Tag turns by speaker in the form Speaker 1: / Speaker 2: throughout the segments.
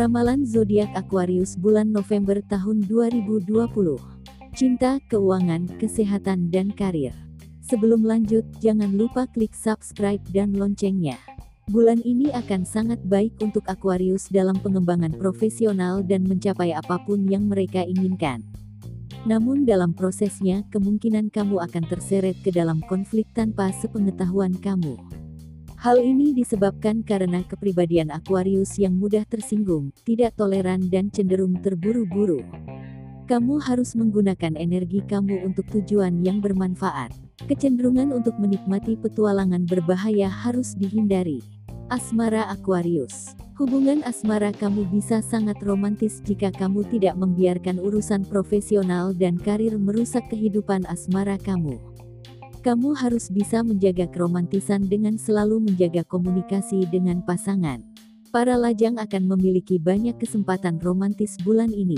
Speaker 1: Ramalan zodiak Aquarius bulan November tahun 2020. Cinta, keuangan, kesehatan, dan karir. Sebelum lanjut, jangan lupa klik subscribe dan loncengnya. Bulan ini akan sangat baik untuk Aquarius dalam pengembangan profesional dan mencapai apa pun yang mereka inginkan. Namun dalam prosesnya, kemungkinan kamu akan terseret ke dalam konflik tanpa sepengetahuan kamu. Hal ini disebabkan karena kepribadian Aquarius yang mudah tersinggung, tidak toleran dan cenderung terburu-buru. Kamu harus menggunakan energi kamu untuk tujuan yang bermanfaat. Kecenderungan untuk menikmati petualangan berbahaya harus dihindari. Asmara Aquarius Hubungan asmara kamu bisa sangat romantis jika kamu tidak membiarkan urusan profesional dan karir merusak kehidupan asmara kamu. Kamu harus bisa menjaga keromantisan dengan selalu menjaga komunikasi dengan pasangan. Para lajang akan memiliki banyak kesempatan romantis bulan ini.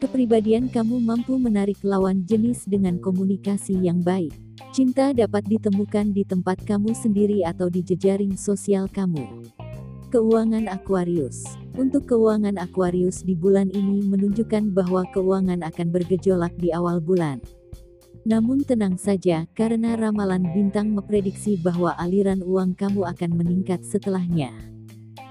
Speaker 1: Kepribadian kamu mampu menarik lawan jenis dengan komunikasi yang baik. Cinta dapat ditemukan di tempat kamu sendiri atau di jejaring sosial kamu. Keuangan Aquarius Untuk keuangan Aquarius di bulan ini menunjukkan bahwa keuangan akan bergejolak di awal bulan. Namun tenang saja, karena ramalan bintang memprediksi bahwa aliran uang kamu akan meningkat setelahnya.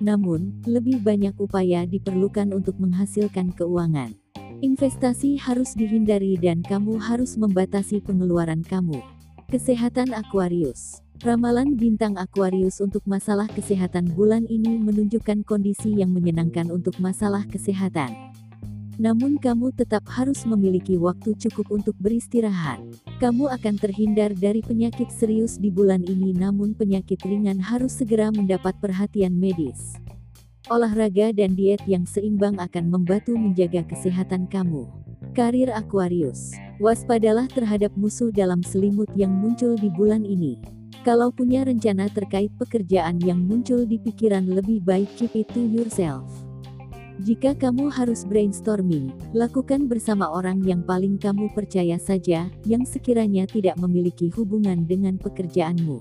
Speaker 1: Namun, lebih banyak upaya diperlukan untuk menghasilkan keuangan. Investasi harus dihindari dan kamu harus membatasi pengeluaran kamu. Kesehatan Aquarius Ramalan bintang Aquarius untuk masalah kesehatan bulan ini menunjukkan kondisi yang menyenangkan untuk masalah kesehatan. Namun kamu tetap harus memiliki waktu cukup untuk beristirahat. Kamu akan terhindar dari penyakit serius di bulan ini namun penyakit ringan harus segera mendapat perhatian medis. Olahraga dan diet yang seimbang akan membantu menjaga kesehatan kamu. Karir Aquarius Waspadalah terhadap musuh dalam selimut yang muncul di bulan ini. Kalau punya rencana terkait pekerjaan yang muncul di pikiran lebih baik keep it to yourself. Jika kamu harus brainstorming, lakukan bersama orang yang paling kamu percaya saja, yang sekiranya tidak memiliki hubungan dengan pekerjaanmu.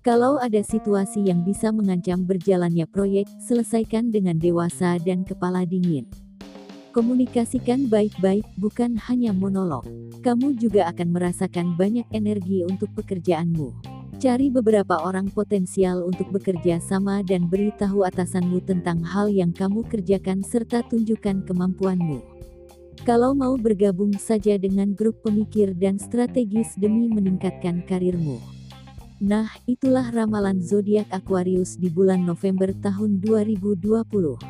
Speaker 1: Kalau ada situasi yang bisa mengancam berjalannya proyek, selesaikan dengan dewasa dan kepala dingin. Komunikasikan baik-baik, bukan hanya monolog. Kamu juga akan merasakan banyak energi untuk pekerjaanmu. Cari beberapa orang potensial untuk bekerja sama dan beritahu atasanmu tentang hal yang kamu kerjakan serta tunjukkan kemampuanmu. Kalau mau bergabung saja dengan grup pemikir dan strategis demi meningkatkan karirmu. Nah, itulah ramalan zodiak Aquarius di bulan November tahun 2020.